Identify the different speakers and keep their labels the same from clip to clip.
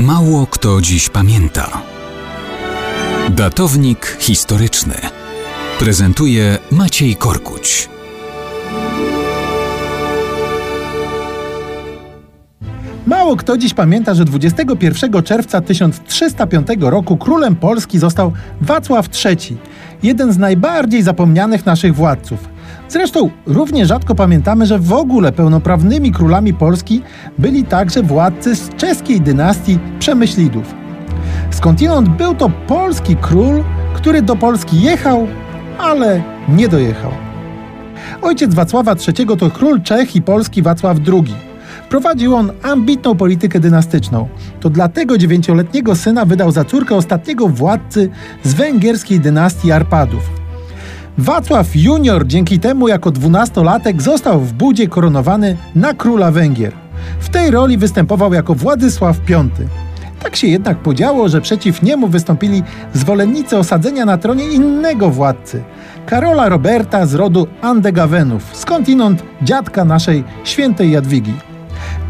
Speaker 1: Mało kto dziś pamięta. Datownik historyczny prezentuje Maciej Korkuć.
Speaker 2: Mało kto dziś pamięta, że 21 czerwca 1305 roku królem Polski został Wacław III, jeden z najbardziej zapomnianych naszych władców. Zresztą równie rzadko pamiętamy, że w ogóle pełnoprawnymi królami Polski byli także władcy z czeskiej dynastii Przemyślidów. Skądinąd był to polski król, który do Polski jechał, ale nie dojechał. Ojciec Wacława III to król Czech i Polski Wacław II. Prowadził on ambitną politykę dynastyczną. To dlatego dziewięcioletniego syna wydał za córkę ostatniego władcy z węgierskiej dynastii Arpadów. Wacław Junior dzięki temu jako dwunastolatek został w Budzie koronowany na króla Węgier. W tej roli występował jako Władysław V. Tak się jednak podziało, że przeciw niemu wystąpili zwolennicy osadzenia na tronie innego władcy, Karola Roberta z rodu Andegawenów, skądinąd dziadka naszej świętej Jadwigi.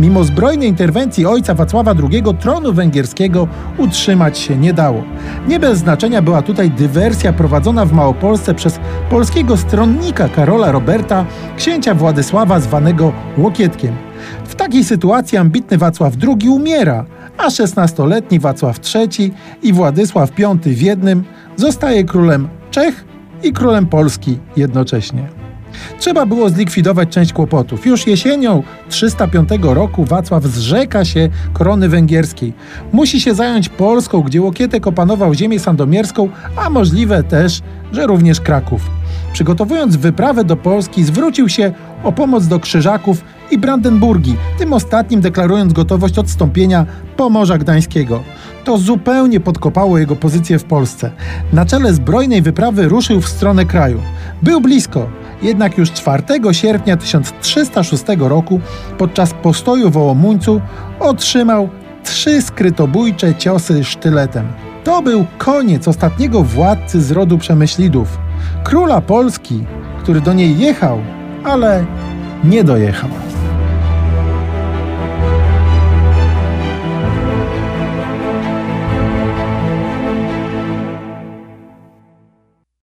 Speaker 2: Mimo zbrojnej interwencji ojca Wacława II tronu węgierskiego utrzymać się nie dało. Nie bez znaczenia była tutaj dywersja prowadzona w Małopolsce przez polskiego stronnika Karola Roberta, księcia Władysława zwanego Łokietkiem. W takiej sytuacji ambitny Wacław II umiera, a 16-letni Wacław III i Władysław V w jednym zostaje królem Czech i królem Polski jednocześnie. Trzeba było zlikwidować część kłopotów. Już jesienią 305 roku Wacław zrzeka się korony węgierskiej. Musi się zająć Polską, gdzie Łokietek opanował ziemię sandomierską, a możliwe też, że również Kraków. Przygotowując wyprawę do Polski, zwrócił się o pomoc do Krzyżaków i Brandenburgii, tym ostatnim deklarując gotowość odstąpienia Pomorza Gdańskiego. To zupełnie podkopało jego pozycję w Polsce. Na czele zbrojnej wyprawy ruszył w stronę kraju. Był blisko, jednak już 4 sierpnia 1306 roku podczas postoju w Ołomuńcu otrzymał trzy skrytobójcze ciosy sztyletem. To był koniec ostatniego władcy z rodu Przemyślidów, króla Polski, który do niej jechał, ale nie dojechał.